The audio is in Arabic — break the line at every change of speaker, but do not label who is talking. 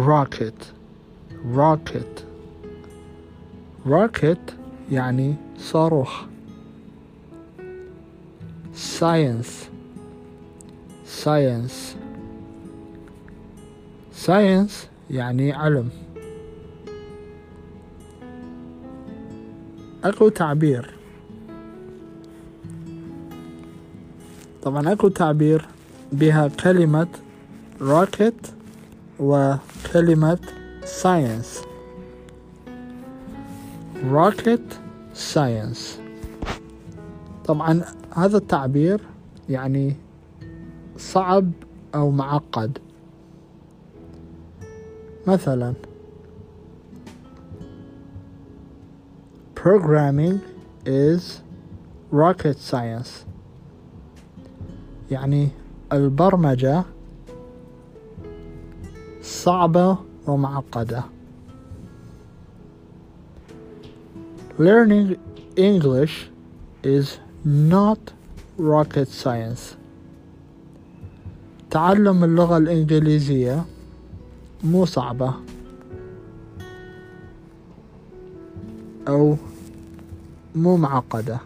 rocket rocket rocket يعني صاروخ science science science يعني علم اكو تعبير طبعا اكو تعبير بها كلمة rocket وكلمة science. Rocket science. طبعا هذا التعبير يعني صعب أو معقد. مثلا programming is rocket science. يعني البرمجة صعبة ومعقدة. Learning English is not rocket science. تعلم اللغة الإنجليزية مو صعبة. أو مو معقدة.